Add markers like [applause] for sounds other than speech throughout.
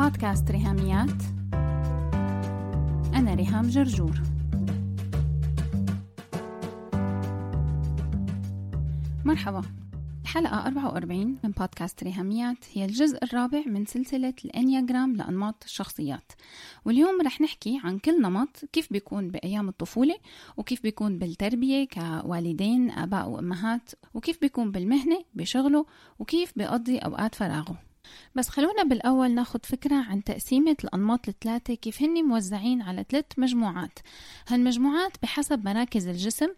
بودكاست ريهاميات. أنا ريهام جرجور. مرحبا. الحلقة 44 من بودكاست ريهاميات هي الجزء الرابع من سلسلة الأنياجرام لأنماط الشخصيات واليوم رح نحكي عن كل نمط كيف بيكون بأيام الطفولة وكيف بيكون بالتربية كوالدين آباء وأمهات وكيف بيكون بالمهنة بشغله وكيف بيقضي أوقات فراغه. بس خلونا بالأول ناخد فكرة عن تقسيمة الأنماط الثلاثة كيف هن موزعين على ثلاث مجموعات. هالمجموعات بحسب مراكز الجسم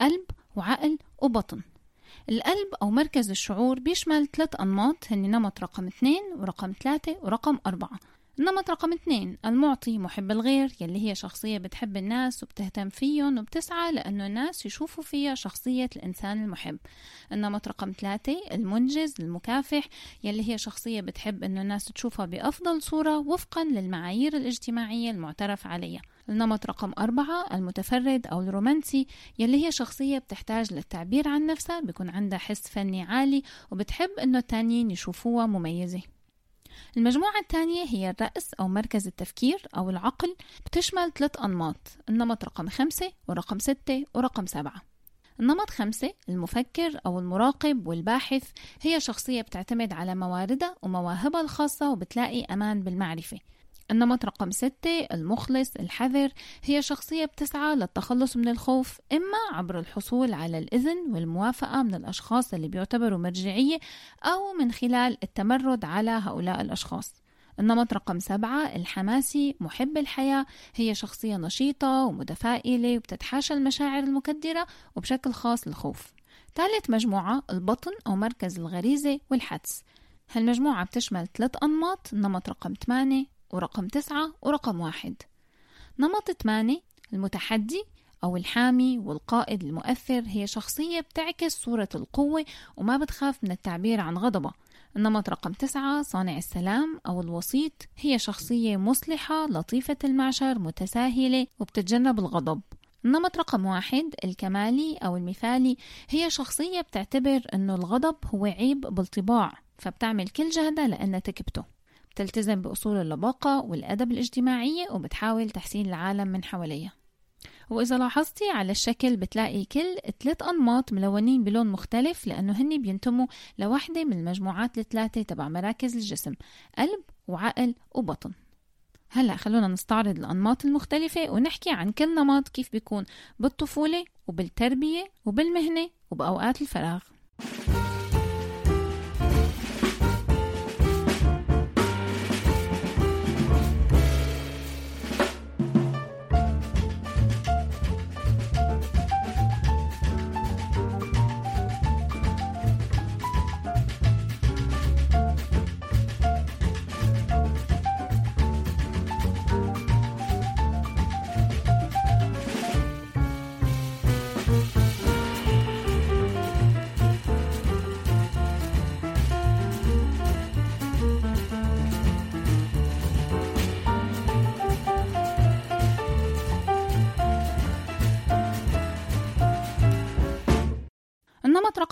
قلب وعقل وبطن. القلب أو مركز الشعور بيشمل ثلاث أنماط هن نمط رقم اثنين ورقم ثلاثة ورقم أربعة. النمط رقم اثنين المعطي محب الغير يلي هي شخصية بتحب الناس وبتهتم فيهم وبتسعى لأنه الناس يشوفوا فيها شخصية الإنسان المحب. النمط رقم ثلاثة المنجز المكافح يلي هي شخصية بتحب أنه الناس تشوفها بأفضل صورة وفقا للمعايير الاجتماعية المعترف عليها. النمط رقم أربعة المتفرد أو الرومانسي يلي هي شخصية بتحتاج للتعبير عن نفسها بيكون عندها حس فني عالي وبتحب أنه التانيين يشوفوها مميزة. المجموعة الثانية هي الرأس أو مركز التفكير أو العقل بتشمل ثلاث أنماط النمط رقم خمسة ورقم ستة ورقم سبعة. النمط خمسة المفكر أو المراقب والباحث هي شخصية بتعتمد على مواردها ومواهبها الخاصة وبتلاقي أمان بالمعرفة. النمط رقم ستة المخلص الحذر هي شخصية بتسعى للتخلص من الخوف إما عبر الحصول على الإذن والموافقة من الأشخاص اللي بيعتبروا مرجعية أو من خلال التمرد على هؤلاء الأشخاص. النمط رقم سبعة الحماسي محب الحياة هي شخصية نشيطة ومتفائلة وبتتحاشى المشاعر المكدرة وبشكل خاص الخوف. ثالث مجموعة البطن أو مركز الغريزة والحدس. هالمجموعة بتشمل ثلاث أنماط النمط رقم 8 ورقم تسعة ورقم واحد. نمط ثمانية المتحدي أو الحامي والقائد المؤثر هي شخصية بتعكس صورة القوة وما بتخاف من التعبير عن غضبها. النمط رقم تسعة صانع السلام أو الوسيط هي شخصية مصلحة لطيفة المعشر متساهلة وبتتجنب الغضب. النمط رقم واحد الكمالي أو المثالي هي شخصية بتعتبر أنه الغضب هو عيب بالطباع فبتعمل كل جهدها لأنها تكبته. بتلتزم بأصول اللباقة والأدب الاجتماعية وبتحاول تحسين العالم من حواليها. وإذا لاحظتي على الشكل بتلاقي كل ثلاث أنماط ملونين بلون مختلف لأنه هن بينتموا لوحدة من المجموعات الثلاثة تبع مراكز الجسم قلب وعقل وبطن. هلأ خلونا نستعرض الأنماط المختلفة ونحكي عن كل نمط كيف بيكون بالطفولة وبالتربية وبالمهنة وبأوقات الفراغ.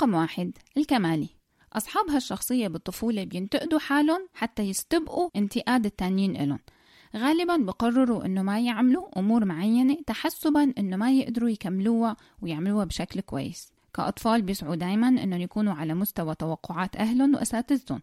رقم واحد الكمالي. أصحاب هالشخصية بالطفولة بينتقدوا حالهم حتى يستبقوا انتقاد التانيين إلهم. غالبا بقرروا إنه ما يعملوا أمور معينة تحسبا إنه ما يقدروا يكملوها ويعملوها بشكل كويس. كأطفال بيسعوا دايما إنهم يكونوا على مستوى توقعات أهلهم وأساتذتهم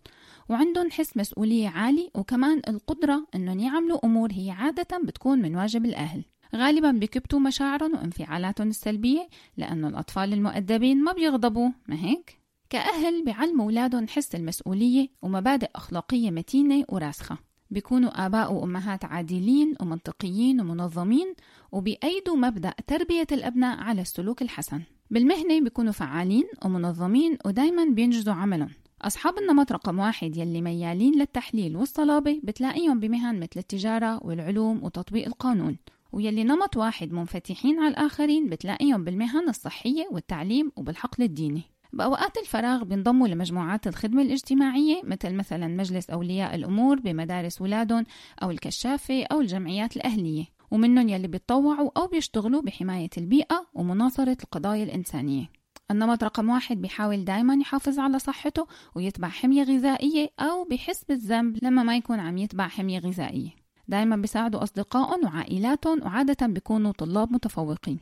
وعندهم حس مسؤولية عالي وكمان القدرة إنهم يعملوا أمور هي عادة بتكون من واجب الأهل. غالبا بيكبتوا مشاعرهم وانفعالاتهم السلبية لأنه الأطفال المؤدبين ما بيغضبوا ما هيك؟ كأهل بيعلموا أولادهم حس المسؤولية ومبادئ أخلاقية متينة وراسخة. بيكونوا آباء وأمهات عادلين ومنطقيين ومنظمين وبيأيدوا مبدأ تربية الأبناء على السلوك الحسن. بالمهنة بيكونوا فعالين ومنظمين ودايما بينجزوا عملهم. أصحاب النمط رقم واحد يلي ميالين للتحليل والصلابة بتلاقيهم بمهن مثل التجارة والعلوم وتطبيق القانون. ويلي نمط واحد منفتحين على الآخرين بتلاقيهم بالمهن الصحية والتعليم وبالحقل الديني. بأوقات الفراغ بينضموا لمجموعات الخدمة الاجتماعية مثل مثلا مجلس أولياء الأمور بمدارس ولادهم أو الكشافة أو الجمعيات الأهلية. ومنهم يلي بيتطوعوا أو بيشتغلوا بحماية البيئة ومناصرة القضايا الإنسانية. النمط رقم واحد بيحاول دايما يحافظ على صحته ويتبع حمية غذائية أو بحس بالذنب لما ما يكون عم يتبع حمية غذائية. دايما بيساعدوا أصدقائهم وعائلاتهم وعادة بيكونوا طلاب متفوقين.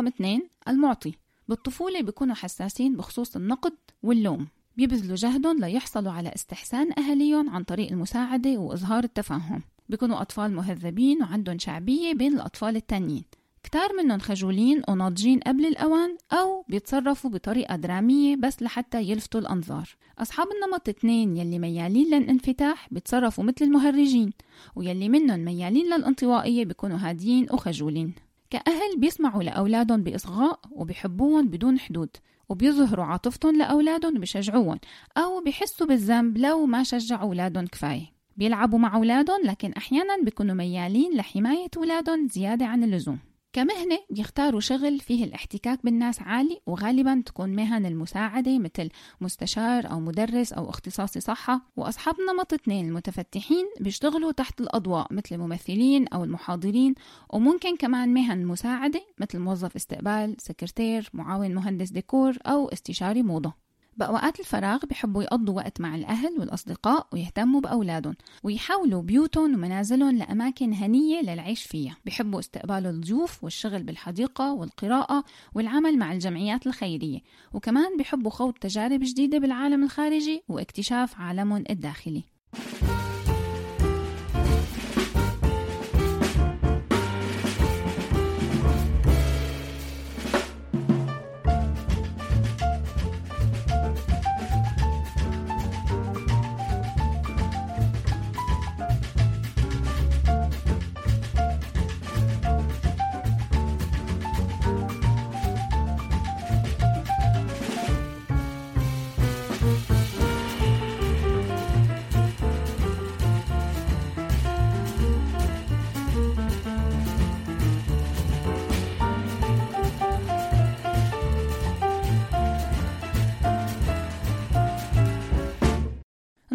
رقم اثنين المعطي. بالطفولة بيكونوا حساسين بخصوص النقد واللوم. بيبذلوا جهدهم ليحصلوا على استحسان أهاليهم عن طريق المساعدة وإظهار التفهم بيكونوا أطفال مهذبين وعندهم شعبية بين الأطفال التانيين. كتار منهم خجولين وناضجين قبل الأوان أو بيتصرفوا بطريقة درامية بس لحتى يلفتوا الأنظار. أصحاب النمط اثنين يلي ميالين للانفتاح بيتصرفوا مثل المهرجين ويلي منهم ميالين للانطوائية بيكونوا هاديين وخجولين. كأهل بيسمعوا لأولادهم بإصغاء وبيحبوهم بدون حدود وبيظهروا عاطفتهم لأولادهم وبيشجعوهم أو بيحسوا بالذنب لو ما شجعوا أولادهم كفاية. بيلعبوا مع أولادهم لكن أحيانا بيكونوا ميالين لحماية أولادهم زيادة عن اللزوم. كمهنة بيختاروا شغل فيه الاحتكاك بالناس عالي وغالبا تكون مهن المساعدة مثل مستشار أو مدرس أو اختصاصي صحة. وأصحاب نمط اثنين المتفتحين بيشتغلوا تحت الأضواء مثل الممثلين أو المحاضرين وممكن كمان مهن مساعدة مثل موظف استقبال سكرتير معاون مهندس ديكور أو استشاري موضة. بأوقات الفراغ بحبوا يقضوا وقت مع الأهل والأصدقاء ويهتموا بأولادهم ويحولوا بيوتهم ومنازلهم لأماكن هنية للعيش فيها. بحبوا استقبال الضيوف والشغل بالحديقة والقراءة والعمل مع الجمعيات الخيرية. وكمان بحبوا خوض تجارب جديدة بالعالم الخارجي واكتشاف عالمهم الداخلي.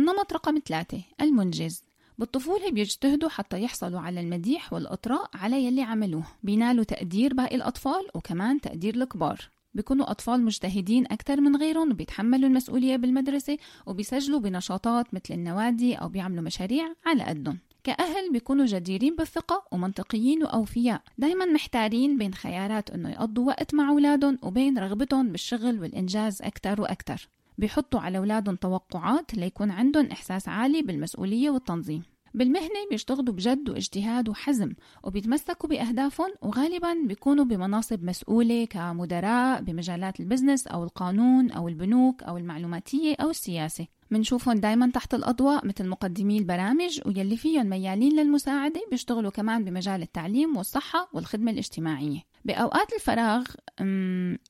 النمط رقم ثلاثة المنجز. بالطفولة بيجتهدوا حتى يحصلوا على المديح والإطراء على يلي عملوه. بينالوا تقدير باقي الأطفال وكمان تقدير الكبار. بيكونوا أطفال مجتهدين أكثر من غيرهم وبيتحملوا المسؤولية بالمدرسة وبيسجلوا بنشاطات مثل النوادي أو بيعملوا مشاريع على قدهم. كأهل بيكونوا جديرين بالثقة ومنطقيين وأوفياء. دايما محتارين بين خيارات أنه يقضوا وقت مع أولادهم وبين رغبتهم بالشغل والإنجاز أكثر وأكثر. بيحطوا على أولادهم توقعات ليكون عندهم إحساس عالي بالمسؤولية والتنظيم. بالمهنة بيشتغلوا بجد واجتهاد وحزم وبيتمسكوا بأهدافهم وغالبا بيكونوا بمناصب مسؤولة كمدراء بمجالات البزنس أو القانون أو البنوك أو المعلوماتية أو السياسة. منشوفهم دايما تحت الأضواء مثل مقدمي البرامج ويلي فيهم ميالين للمساعدة بيشتغلوا كمان بمجال التعليم والصحة والخدمة الاجتماعية. بأوقات الفراغ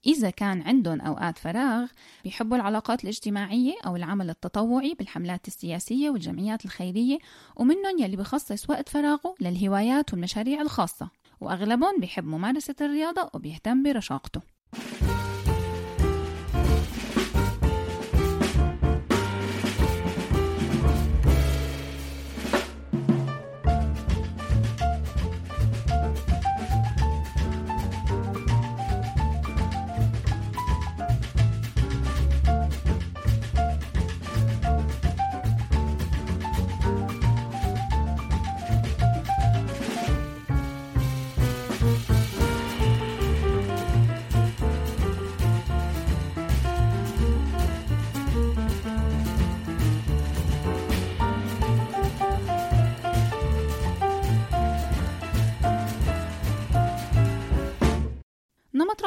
إذا كان عندهم أوقات فراغ بيحبوا العلاقات الاجتماعية أو العمل التطوعي بالحملات السياسية والجمعيات الخيرية ومنهم يلي بخصص وقت فراغه للهوايات والمشاريع الخاصة وأغلبهم بيحب ممارسة الرياضة وبيهتم برشاقته.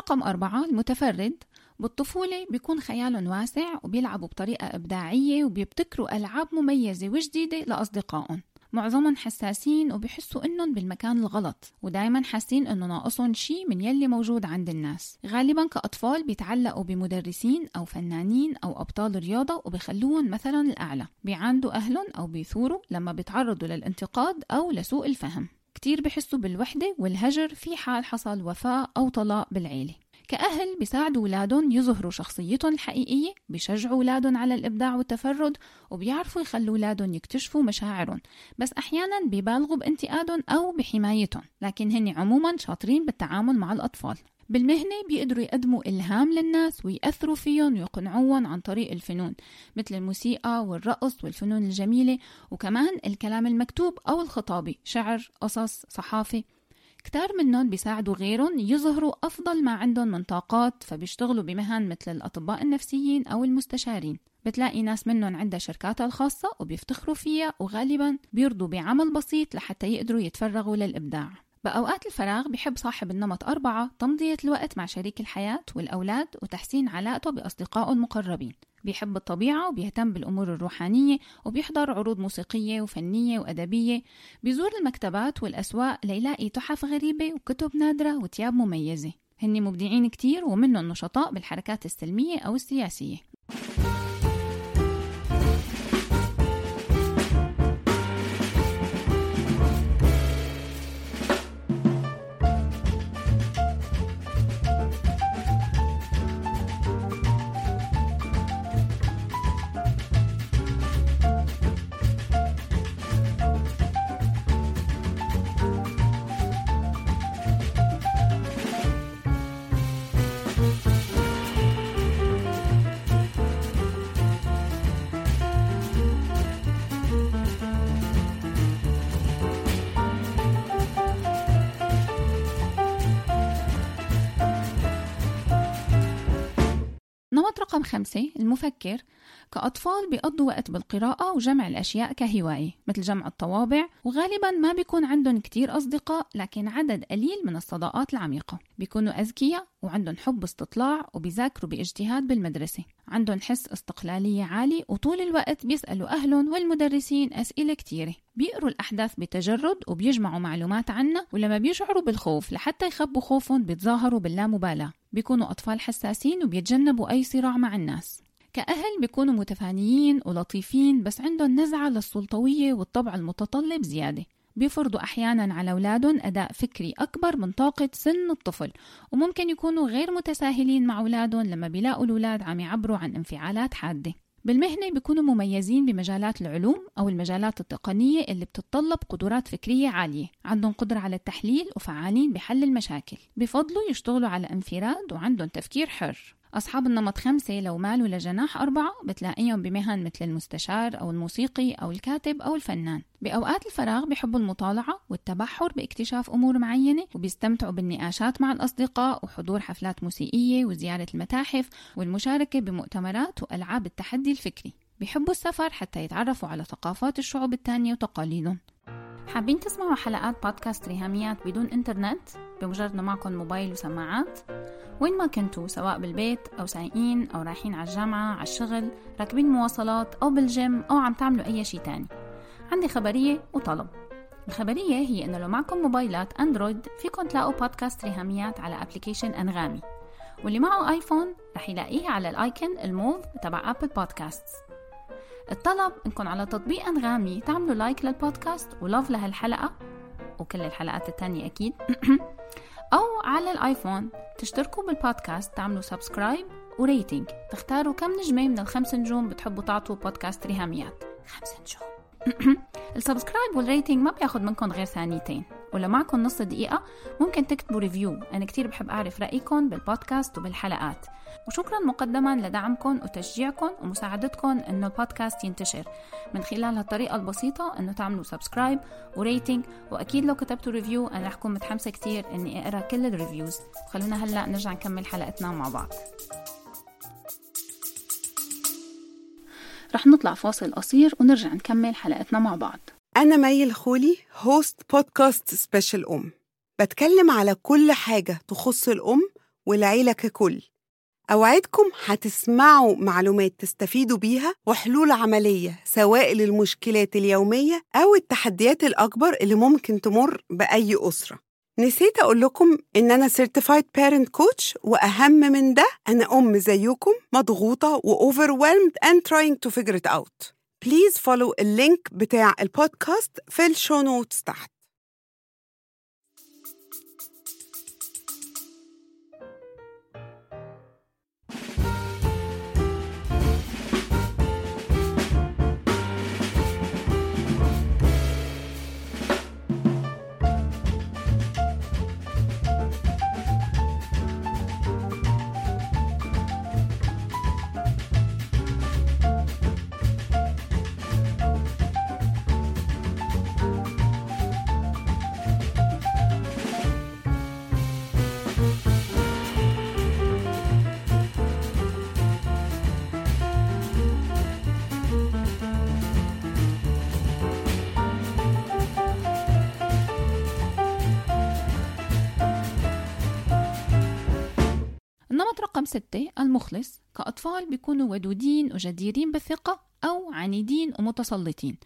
رقم أربعة المتفرد. بالطفولة بيكون خيالهم واسع وبيلعبوا بطريقة إبداعية وبيبتكروا ألعاب مميزة وجديدة لأصدقائهم. معظمهم حساسين وبيحسوا إنهم بالمكان الغلط ودايما حاسين إنه ناقصهم شيء من يلي موجود عند الناس. غالبا كأطفال بيتعلقوا بمدرسين أو فنانين أو أبطال رياضة وبيخلوهم مثلا الأعلى. بيعاندوا أهلهم أو بيثوروا لما بيتعرضوا للانتقاد أو لسوء الفهم. كتير بحسوا بالوحدة والهجر في حال حصل وفاة أو طلاق بالعيلة. كأهل بيساعدوا أولادهم يظهروا شخصيتهم الحقيقية بيشجعوا أولادهم على الإبداع والتفرد وبيعرفوا يخلوا أولادهم يكتشفوا مشاعرهم. بس أحيانا بيبالغوا بانتقادهم أو بحمايتهم لكن هن عموما شاطرين بالتعامل مع الأطفال. بالمهنة بيقدروا يقدموا إلهام للناس ويأثروا فيهم ويقنعوهم عن طريق الفنون مثل الموسيقى والرقص والفنون الجميلة وكمان الكلام المكتوب أو الخطابي شعر قصص صحافة. كتار منهم بيساعدوا غيرهم يظهروا أفضل ما عندهم من طاقات فبيشتغلوا بمهن مثل الأطباء النفسيين أو المستشارين. بتلاقي ناس منهم عندها شركاتها الخاصة وبيفتخروا فيها وغالبا بيرضوا بعمل بسيط لحتى يقدروا يتفرغوا للإبداع. بأوقات الفراغ بحب صاحب النمط أربعة تمضية الوقت مع شريك الحياة والأولاد وتحسين علاقته بأصدقائه المقربين. بيحب الطبيعة وبيهتم بالأمور الروحانية وبيحضر عروض موسيقية وفنية وأدبية. بيزور المكتبات والأسواق ليلاقي تحف غريبة وكتب نادرة وتياب مميزة. هن مبدعين كتير ومنهم نشطاء بالحركات السلمية أو السياسية. رقم خمسة المفكر كأطفال بيقضوا وقت بالقراءة وجمع الأشياء كهواية مثل جمع الطوابع وغالبا ما بيكون عندهم كتير أصدقاء لكن عدد قليل من الصداقات العميقة. بيكونوا أذكياء وعندهم حب استطلاع وبيذاكروا باجتهاد بالمدرسة. عندهم حس استقلالية عالي وطول الوقت بيسألوا أهلهم والمدرسين أسئلة كتيرة. بيقروا الأحداث بتجرد وبيجمعوا معلومات عنها ولما بيشعروا بالخوف لحتى يخبوا خوفهم بيتظاهروا باللامبالاة. بيكونوا أطفال حساسين وبيتجنبوا أي صراع مع الناس. كأهل بيكونوا متفانيين ولطيفين بس عندهم نزعة للسلطوية والطبع المتطلب زيادة. بيفرضوا أحيانا على أولادهم أداء فكري أكبر من طاقة سن الطفل. وممكن يكونوا غير متساهلين مع أولادهم لما بيلاقوا الأولاد عم يعبروا عن انفعالات حادة. بالمهنة بيكونوا مميزين بمجالات العلوم أو المجالات التقنية اللي بتتطلب قدرات فكرية عالية. عندهم قدرة على التحليل وفعالين بحل المشاكل. بفضلوا يشتغلوا على انفراد وعندهم تفكير حر. أصحاب النمط خمسة لو مالوا لجناح أربعة بتلاقيهم بمهن مثل المستشار أو الموسيقي أو الكاتب أو الفنان. بأوقات الفراغ بيحبوا المطالعة والتبحر باكتشاف أمور معينة وبيستمتعوا بالنقاشات مع الأصدقاء وحضور حفلات موسيقية وزيارة المتاحف والمشاركة بمؤتمرات وألعاب التحدي الفكري. بيحبوا السفر حتى يتعرفوا على ثقافات الشعوب التانية وتقاليدهم. حابين تسمعوا حلقات بودكاست ريهاميات بدون إنترنت؟ بمجرد معكم موبايل وسماعات؟ وين ما كنتوا سواء بالبيت أو سايقين أو رايحين على الجامعة على الشغل راكبين مواصلات أو بالجيم أو عم تعملوا أي شيء تاني. عندي خبرية وطلب. الخبرية هي إنه لو معكم موبايلات أندرويد فيكم تلاقوا بودكاست ريهاميات على application أنغامي. واللي معه آيفون رح يلاقيه على ال icon الموف تبع Apple Podcast الطلب إنكم على تطبيق أنغامي تعملوا like للبودكاست و love لهالحلقة. وكل الحلقات التانية أكيد. [clears throat] أو على الآيفون. تشتركوا بالبودكاست تعملوا subscribe و rating تختاروا كم نجمة من الخمس نجوم بتحبوا تعطوا بودكاست ريهاميات. خمس نجوم. [clears throat] ال subscribe وال rating ما بياخد منكم غير ثانيتين. ولو معكم نص دقيقة ممكن تكتبوا review أنا كتير بحب أعرف رأيكم بالبودكاست وبالحلقات. وشكرا مقدما لدعمكم وتشجيعكم ومساعدتكم إنه البودكاست ينتشر. من خلال هالطريقة البسيطة إنه تعملوا subscribe و rating وأكيد لو كتبتوا review أنا رح أكون متحمسة كتير إني أقرأ كل ال reviews خلونا هلأ نرجع نكمل حلقتنا مع بعض. رح نطلع فاصل قصير ونرجع نكمل حلقتنا مع بعض. أنا مي الخولي host بودكاست Special أم. بتكلم على كل حاجة تخص الأم والعيلة ككل. أوعدكم هتسمعوا معلومات تستفيدوا بيها وحلول عملية سواء للمشكلات اليومية أو التحديات الأكبر اللي ممكن تمر بأي أسرة. نسيت أقول لكم إن أنا Certified Parent Coach وأهم من ده أنا أم زيكم مضغوطة و overwhelmed and trying to figure it out. Please follow اللينك بتاع البودكاست في الشو نوتس تحت. ستة المخلص كأطفال بيكونوا ودودين وجديرين بالثقة أو عنيدين ومتسلطين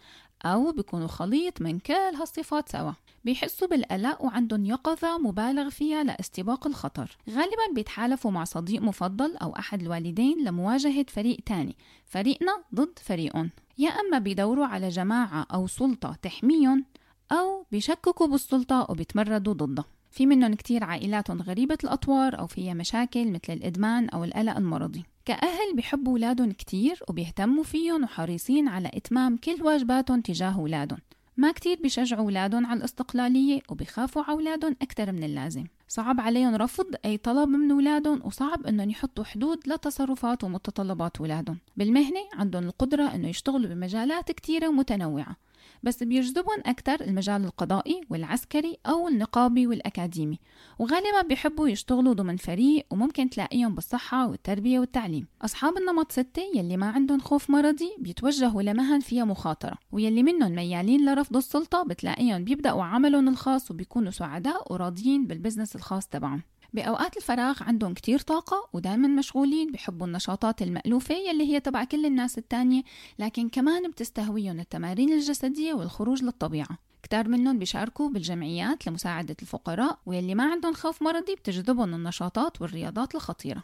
أو بيكونوا خليط من كل هالصفات سوا. بيحسوا بالقلق وعندهم يقظة مبالغ فيها لاستباق الخطر. غالبا بيتحالفوا مع صديق مفضل أو أحد الوالدين لمواجهة فريق تاني. فريقنا ضد فريقهم. يا أما بيدوروا على جماعة أو سلطة تحميهم أو بيشككوا بالسلطة وبيتمردوا ضدها. في منهم كتير عائلاتهم غريبة الأطوار أو فيها مشاكل مثل الإدمان أو القلق المرضي. كأهل بيحبوا أولادهم كتير وبيهتموا فيهم وحريصين على إتمام كل واجباتهم تجاه أولادهم. ما كتير بيشجعوا أولادهم على الاستقلالية وبيخافوا على أولادهم أكتر من اللازم. صعب عليهم رفض أي طلب من أولادهم وصعب أنهم يحطوا حدود لتصرفات ومتطلبات أولادهم. بالمهنة عندهم القدرة أنه يشتغلوا بمجالات كتيرة ومتنوعة. بس بيجذبهم أكثر المجال القضائي والعسكري أو النقابي والأكاديمي. وغالبا بيحبوا يشتغلوا ضمن فريق وممكن تلاقيهم بالصحة والتربية والتعليم. أصحاب النمط ستة يلي ما عندهم خوف مرضي بيتوجهوا لمهن فيها مخاطرة. ويلي منهم ميالين لرفض السلطة بتلاقيهم بيبدأوا عملهم الخاص وبيكونوا سعداء وراضيين بالبزنس الخاص تبعهم. بأوقات الفراغ عندهم كتير طاقة ودائما مشغولين بحبوا النشاطات المألوفة يلي هي تبع كل الناس التانية لكن كمان بتستهويهم التمارين الجسدية والخروج للطبيعة. كتار منهم بيشاركوا بالجمعيات لمساعدة الفقراء واللي ما عندهم خوف مرضي بتجذبهم النشاطات والرياضات الخطيرة.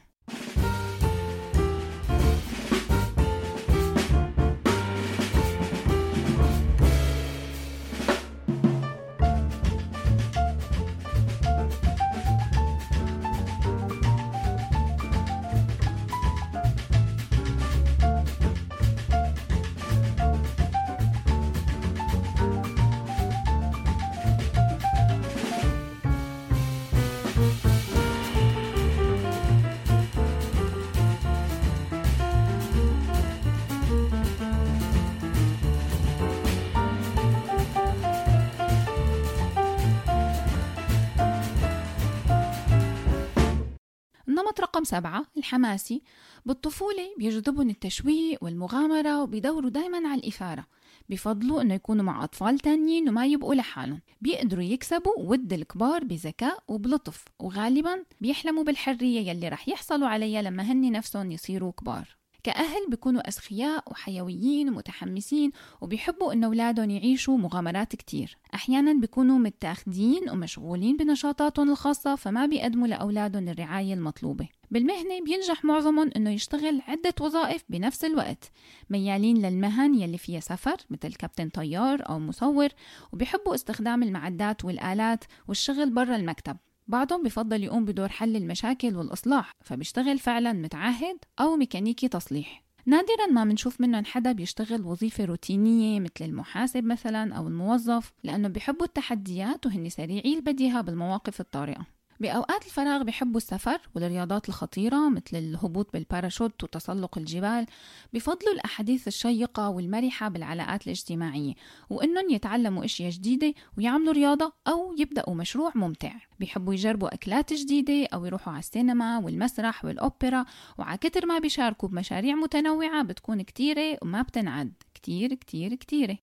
النمط رقم سبعة الحماسي. بالطفولة بيجذبهم التشويق والمغامرة وبيدوروا دايما على الإثارة. بفضلوا إنه يكونوا مع أطفال تانيين وما يبقوا لحالهم. بيقدروا يكسبوا ود الكبار بذكاء وبلطف وغالبا بيحلموا بالحرية يلي رح يحصلوا عليها لما هن نفسهم يصيروا كبار. كأهل بيكونوا أذكياء وحيويين ومتحمسين وبيحبوا إن أولادهم يعيشوا مغامرات كتير. أحيانا بيكونوا متاخدين ومشغولين بنشاطاتهم الخاصة فما بيقدموا لأولادهم الرعاية المطلوبة. بالمهنة بينجح معظمهم إنه يشتغل عدة وظائف بنفس الوقت. ميالين للمهن يلي فيها سفر مثل كابتن طيار أو مصور وبيحبوا استخدام المعدات والآلات والشغل برا المكتب. بعضهم بفضل يقوم بدور حل المشاكل والإصلاح فبيشتغل فعلا متعهد أو ميكانيكي تصليح. نادرا ما بنشوف منهم حدا بيشتغل وظيفة روتينية مثل المحاسب مثلا أو الموظف لأنه بيحبوا التحديات وهن سريعي البديهة بالمواقف الطارئة. بأوقات الفراغ بيحبوا السفر والرياضات الخطيرة مثل الهبوط بالباراشوت وتسلق الجبال بفضلوا الأحاديث الشيقة والمرحة بالعلاقات الاجتماعية وإنهم يتعلموا أشياء جديدة ويعملوا رياضة أو يبدأوا مشروع ممتع. بيحبوا يجربوا أكلات جديدة أو يروحوا على السينما والمسرح والأوبرا وعكتر ما بيشاركوا بمشاريع متنوعة بتكون كتيرة وما بتنعد. كتير كتير كتيرة.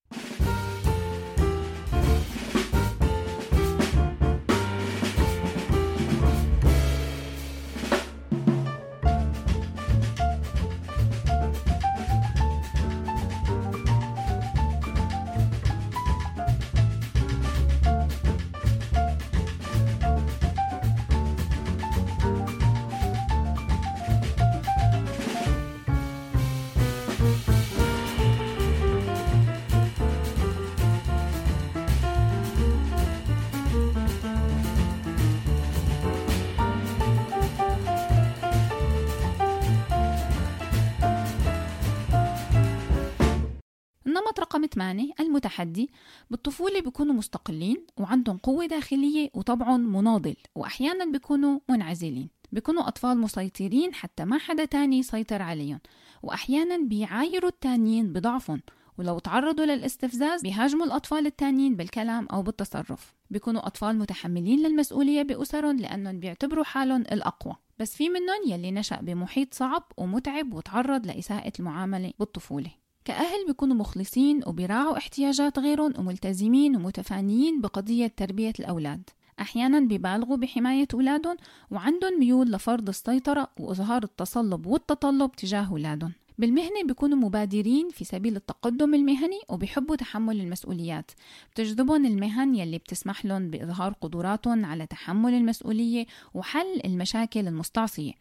رقم 8 المتحدي بالطفولة بيكونوا مستقلين وعندهم قوة داخلية وطبعهم مناضل وأحيانا بيكونوا منعزلين. بيكونوا أطفال مسيطرين حتى ما حدا تاني يسيطر عليهم وأحيانا بيعايروا التانيين بضعفهم ولو تعرضوا للاستفزاز بيهاجموا الأطفال التانيين بالكلام أو بالتصرف. بيكونوا أطفال متحملين للمسؤولية بأسرهم لأنهم بيعتبروا حالهم الأقوى. بس في منهم يلي نشأ بمحيط صعب ومتعب وتعرض لإساءة المعاملة بالطفولة. كأهل بيكونوا مخلصين وبيراعوا احتياجات غيرهم وملتزمين ومتفانيين بقضية تربية الأولاد. أحيانا بيبالغوا بحماية أولادهم وعندهم ميول لفرض السيطرة وإظهار التصلب والتطلب تجاه أولادهم. بالمهنة بيكونوا مبادرين في سبيل التقدم المهني وبيحبوا تحمل المسؤوليات. بتجذبهم المهن يلي بتسمح لهم بإظهار قدراتهم على تحمل المسؤولية وحل المشاكل المستعصية.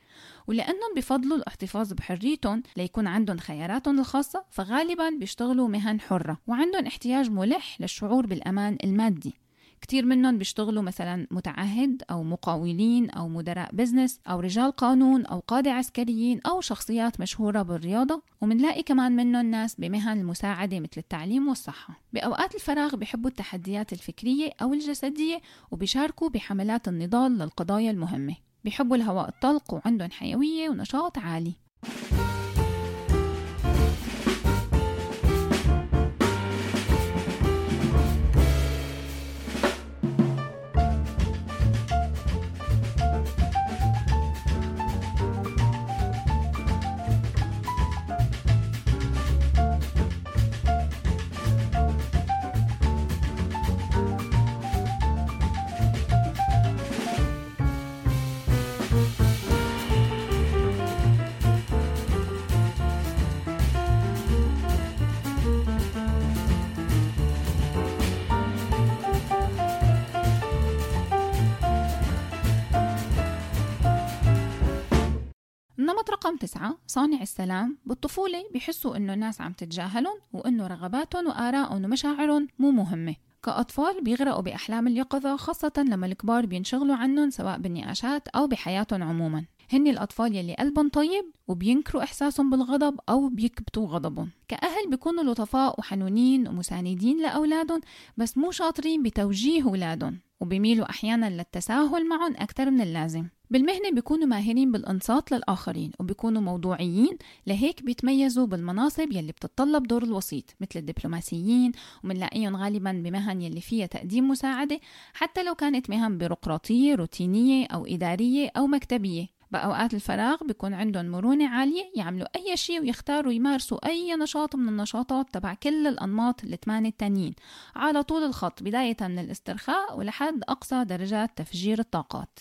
ولأنهم بفضلوا الاحتفاظ بحريتهم ليكون عندهم خياراتهم الخاصة فغالبا بيشتغلوا مهن حرة وعندهم احتياج ملح للشعور بالأمان المادي. كتير منهم بيشتغلوا مثلا متعهد أو مقاولين أو مدراء بزنس أو رجال قانون أو قادة عسكريين أو شخصيات مشهورة بالرياضة. ومنلاقي كمان منهم ناس بمهن المساعدة مثل التعليم والصحة. بأوقات الفراغ بيحبوا التحديات الفكرية أو الجسدية وبيشاركوا بحملات النضال للقضايا المهمة. بيحبوا الهواء الطلق وعندهم حيوية ونشاط عالي. رقم تسعة صانع السلام. بالطفولة بيحسوا إنه الناس عم تتجاهلهم وإنه رغباتهم وآرائهم ومشاعرهم مو مهمة. كأطفال بيغرقوا بأحلام اليقظة خاصة لما الكبار بينشغلوا عنهم سواء بالنقاشات أو بحياتهم عموما. هن الأطفال يلي قلبهم طيب وبينكروا إحساسهم بالغضب أو بيكبتوا غضبهم. كأهل بيكونوا لطفاء وحنونين ومساندين لأولادهم بس مو شاطرين بتوجيه أولادهم وبيميلوا أحيانا للتساهل معهم أكثر من اللازم. بالمهنة بيكونوا ماهرين بالإنصات للآخرين وبيكونوا موضوعيين لهيك بيتميزوا بالمناصب يلي بتتطلب دور الوسيط مثل الدبلوماسيين ومنلاقيهم غالبا بمهن يلي فيها تقديم مساعدة حتى لو كانت مهن بيروقراطية روتينية أو إدارية أو مكتبية. بأوقات الفراغ بيكون عندهم مرونة عالية يعملوا أي شيء ويختاروا يمارسوا أي نشاط من النشاطات تبع كل الأنماط الثمانية التانيين. على طول الخط بداية من الاسترخاء ولحد أقصى درجات تفجير الطاقات.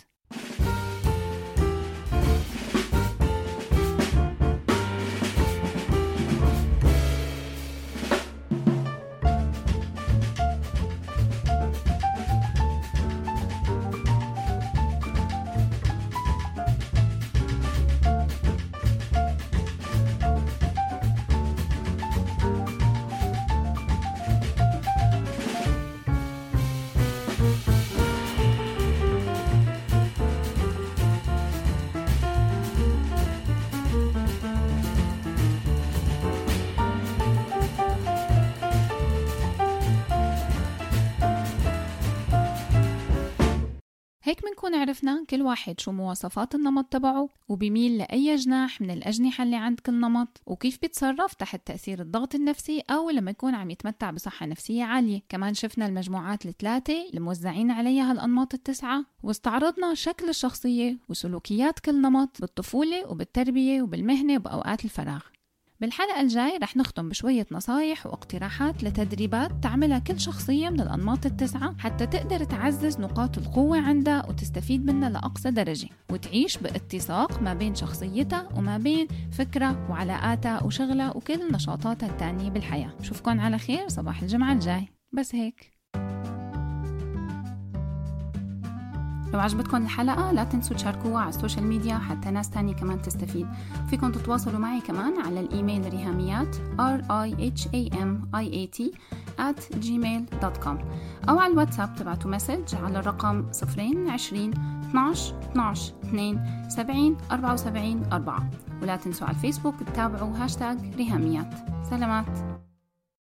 بنكون عرفنا كل واحد شو مواصفات النمط تبعه وبيميل لأي جناح من الأجنحة اللي عند كل نمط وكيف بيتصرف تحت تأثير الضغط النفسي أو لما يكون عم يتمتع بصحة نفسية عالية. كمان شفنا المجموعات الثلاثة الموزعين عليها الأنماط التسعة واستعرضنا شكل الشخصية وسلوكيات كل نمط بالطفولة وبالتربية وبالمهنة وبأوقات الفراغ. بالحلقة الجاي رح نختم بشوية نصايح واقتراحات لتدريبات تعملها كل شخصية من الأنماط التسعة حتى تقدر تعزز نقاط القوة عندها وتستفيد منها لأقصى درجة وتعيش باتساق ما بين شخصيتها وما بين فكرة وعلاقاتها وشغلها وكل نشاطاتها التانية بالحياة. شوفكن على خير صباح الجمعة الجاي. بس هيك. لو عجبتكم الحلقة لا تنسوا تشاركوها على ال social media حتى ناس تانية كمان تستفيد. فيكم تتواصلوا معي كمان على الإيميل ريهاميات r i h a m i a t at gmail.com أو على الواتساب تبعتوا message على الرقم 0 20 12 12 2 70 74 4 ولا تنسوا على الفيسبوك تتابعوا هاشتاج ريهاميات. سلامات.